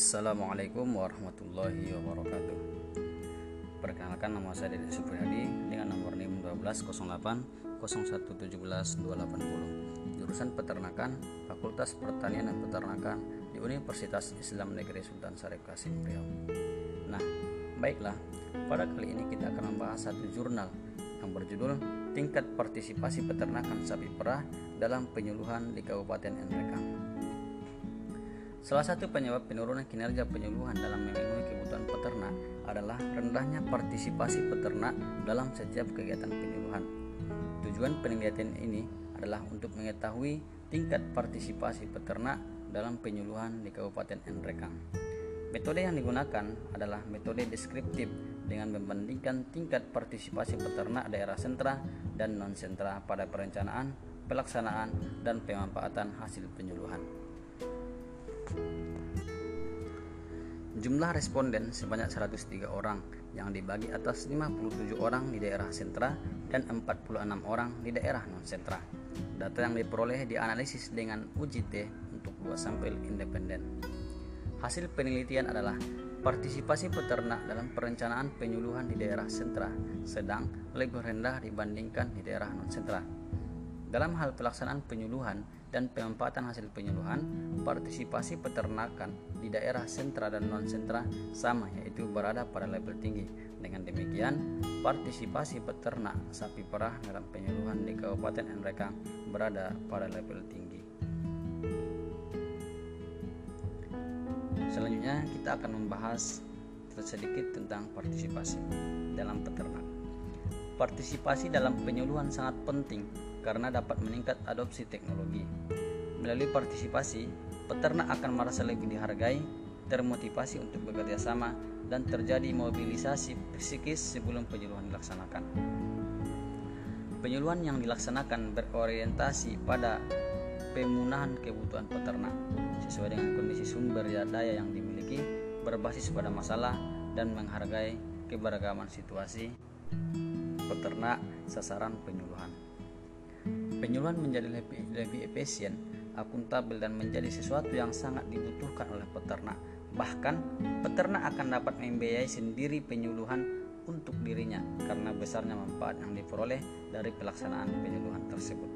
Assalamualaikum warahmatullahi wabarakatuh. Perkenalkan nama saya Dede Supriyadi dengan nomor NIM 1208 0117 280 Jurusan Peternakan Fakultas Pertanian dan Peternakan di Universitas Islam Negeri Sultan Syarif Kasim Riau. Nah, baiklah. Pada kali ini kita akan membahas satu jurnal yang berjudul Tingkat Partisipasi Peternakan Sapi Perah dalam Penyuluhan di Kabupaten Nrekang Salah satu penyebab penurunan kinerja penyuluhan dalam memenuhi kebutuhan peternak adalah rendahnya partisipasi peternak dalam setiap kegiatan penyuluhan. Tujuan penelitian ini adalah untuk mengetahui tingkat partisipasi peternak dalam penyuluhan di Kabupaten Nrekang. Metode yang digunakan adalah metode deskriptif dengan membandingkan tingkat partisipasi peternak daerah sentra dan non-sentra pada perencanaan, pelaksanaan, dan pemanfaatan hasil penyuluhan. Jumlah responden sebanyak 103 orang yang dibagi atas 57 orang di daerah sentra dan 46 orang di daerah non-sentra. Data yang diperoleh dianalisis dengan uji T untuk dua sampel independen. Hasil penelitian adalah partisipasi peternak dalam perencanaan penyuluhan di daerah sentra sedang lebih rendah dibandingkan di daerah non-sentra. Dalam hal pelaksanaan penyuluhan dan pemanfaatan hasil penyuluhan, partisipasi peternakan di daerah sentra dan non-sentra sama yaitu berada pada level tinggi. Dengan demikian, partisipasi peternak sapi perah dalam penyuluhan di Kabupaten Nrekang berada pada level tinggi. Selanjutnya kita akan membahas sedikit tentang partisipasi dalam peternak. Partisipasi dalam penyuluhan sangat penting karena dapat meningkat adopsi teknologi. Melalui partisipasi, peternak akan merasa lebih dihargai, termotivasi untuk bekerja sama, dan terjadi mobilisasi psikis sebelum penyuluhan dilaksanakan. Penyuluhan yang dilaksanakan berorientasi pada pemenuhan kebutuhan peternak sesuai dengan kondisi sumber daya yang dimiliki, berbasis pada masalah, dan menghargai keberagaman situasi peternak sasaran penyuluhan. Penyuluhan menjadi lebih, lebih efisien, akuntabel dan menjadi sesuatu yang sangat dibutuhkan oleh peternak. Bahkan, peternak akan dapat membiayai sendiri penyuluhan untuk dirinya karena besarnya manfaat yang diperoleh dari pelaksanaan penyuluhan tersebut.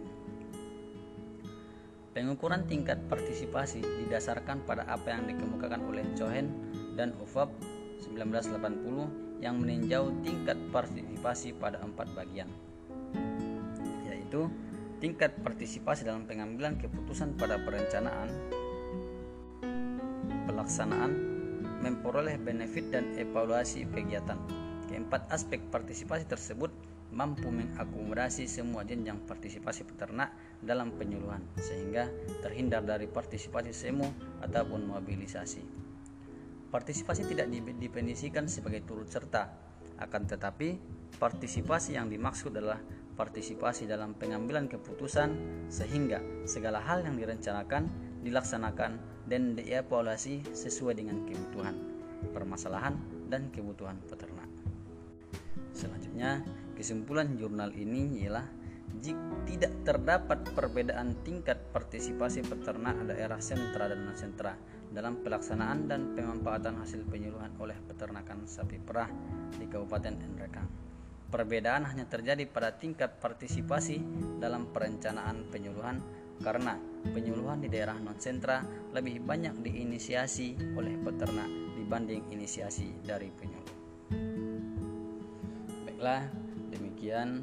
Pengukuran tingkat partisipasi didasarkan pada apa yang dikemukakan oleh Cohen dan UFAP 1980 yang meninjau tingkat partisipasi pada empat bagian, yaitu tingkat partisipasi dalam pengambilan keputusan pada perencanaan, pelaksanaan, memperoleh benefit dan evaluasi kegiatan. Keempat aspek partisipasi tersebut mampu mengakomodasi semua jenjang partisipasi peternak dalam penyuluhan sehingga terhindar dari partisipasi semu ataupun mobilisasi. Partisipasi tidak didefinisikan sebagai turut serta, akan tetapi partisipasi yang dimaksud adalah partisipasi dalam pengambilan keputusan sehingga segala hal yang direncanakan dilaksanakan dan dievaluasi sesuai dengan kebutuhan, permasalahan, dan kebutuhan peternak. Selanjutnya, kesimpulan jurnal ini ialah jika tidak terdapat perbedaan tingkat partisipasi peternak daerah sentra dan non-sentra dalam pelaksanaan dan pemanfaatan hasil penyuluhan oleh peternakan sapi perah di Kabupaten Nrekang. Perbedaan hanya terjadi pada tingkat partisipasi dalam perencanaan penyuluhan karena penyuluhan di daerah non-sentra lebih banyak diinisiasi oleh peternak dibanding inisiasi dari penyuluh. Baiklah, demikian.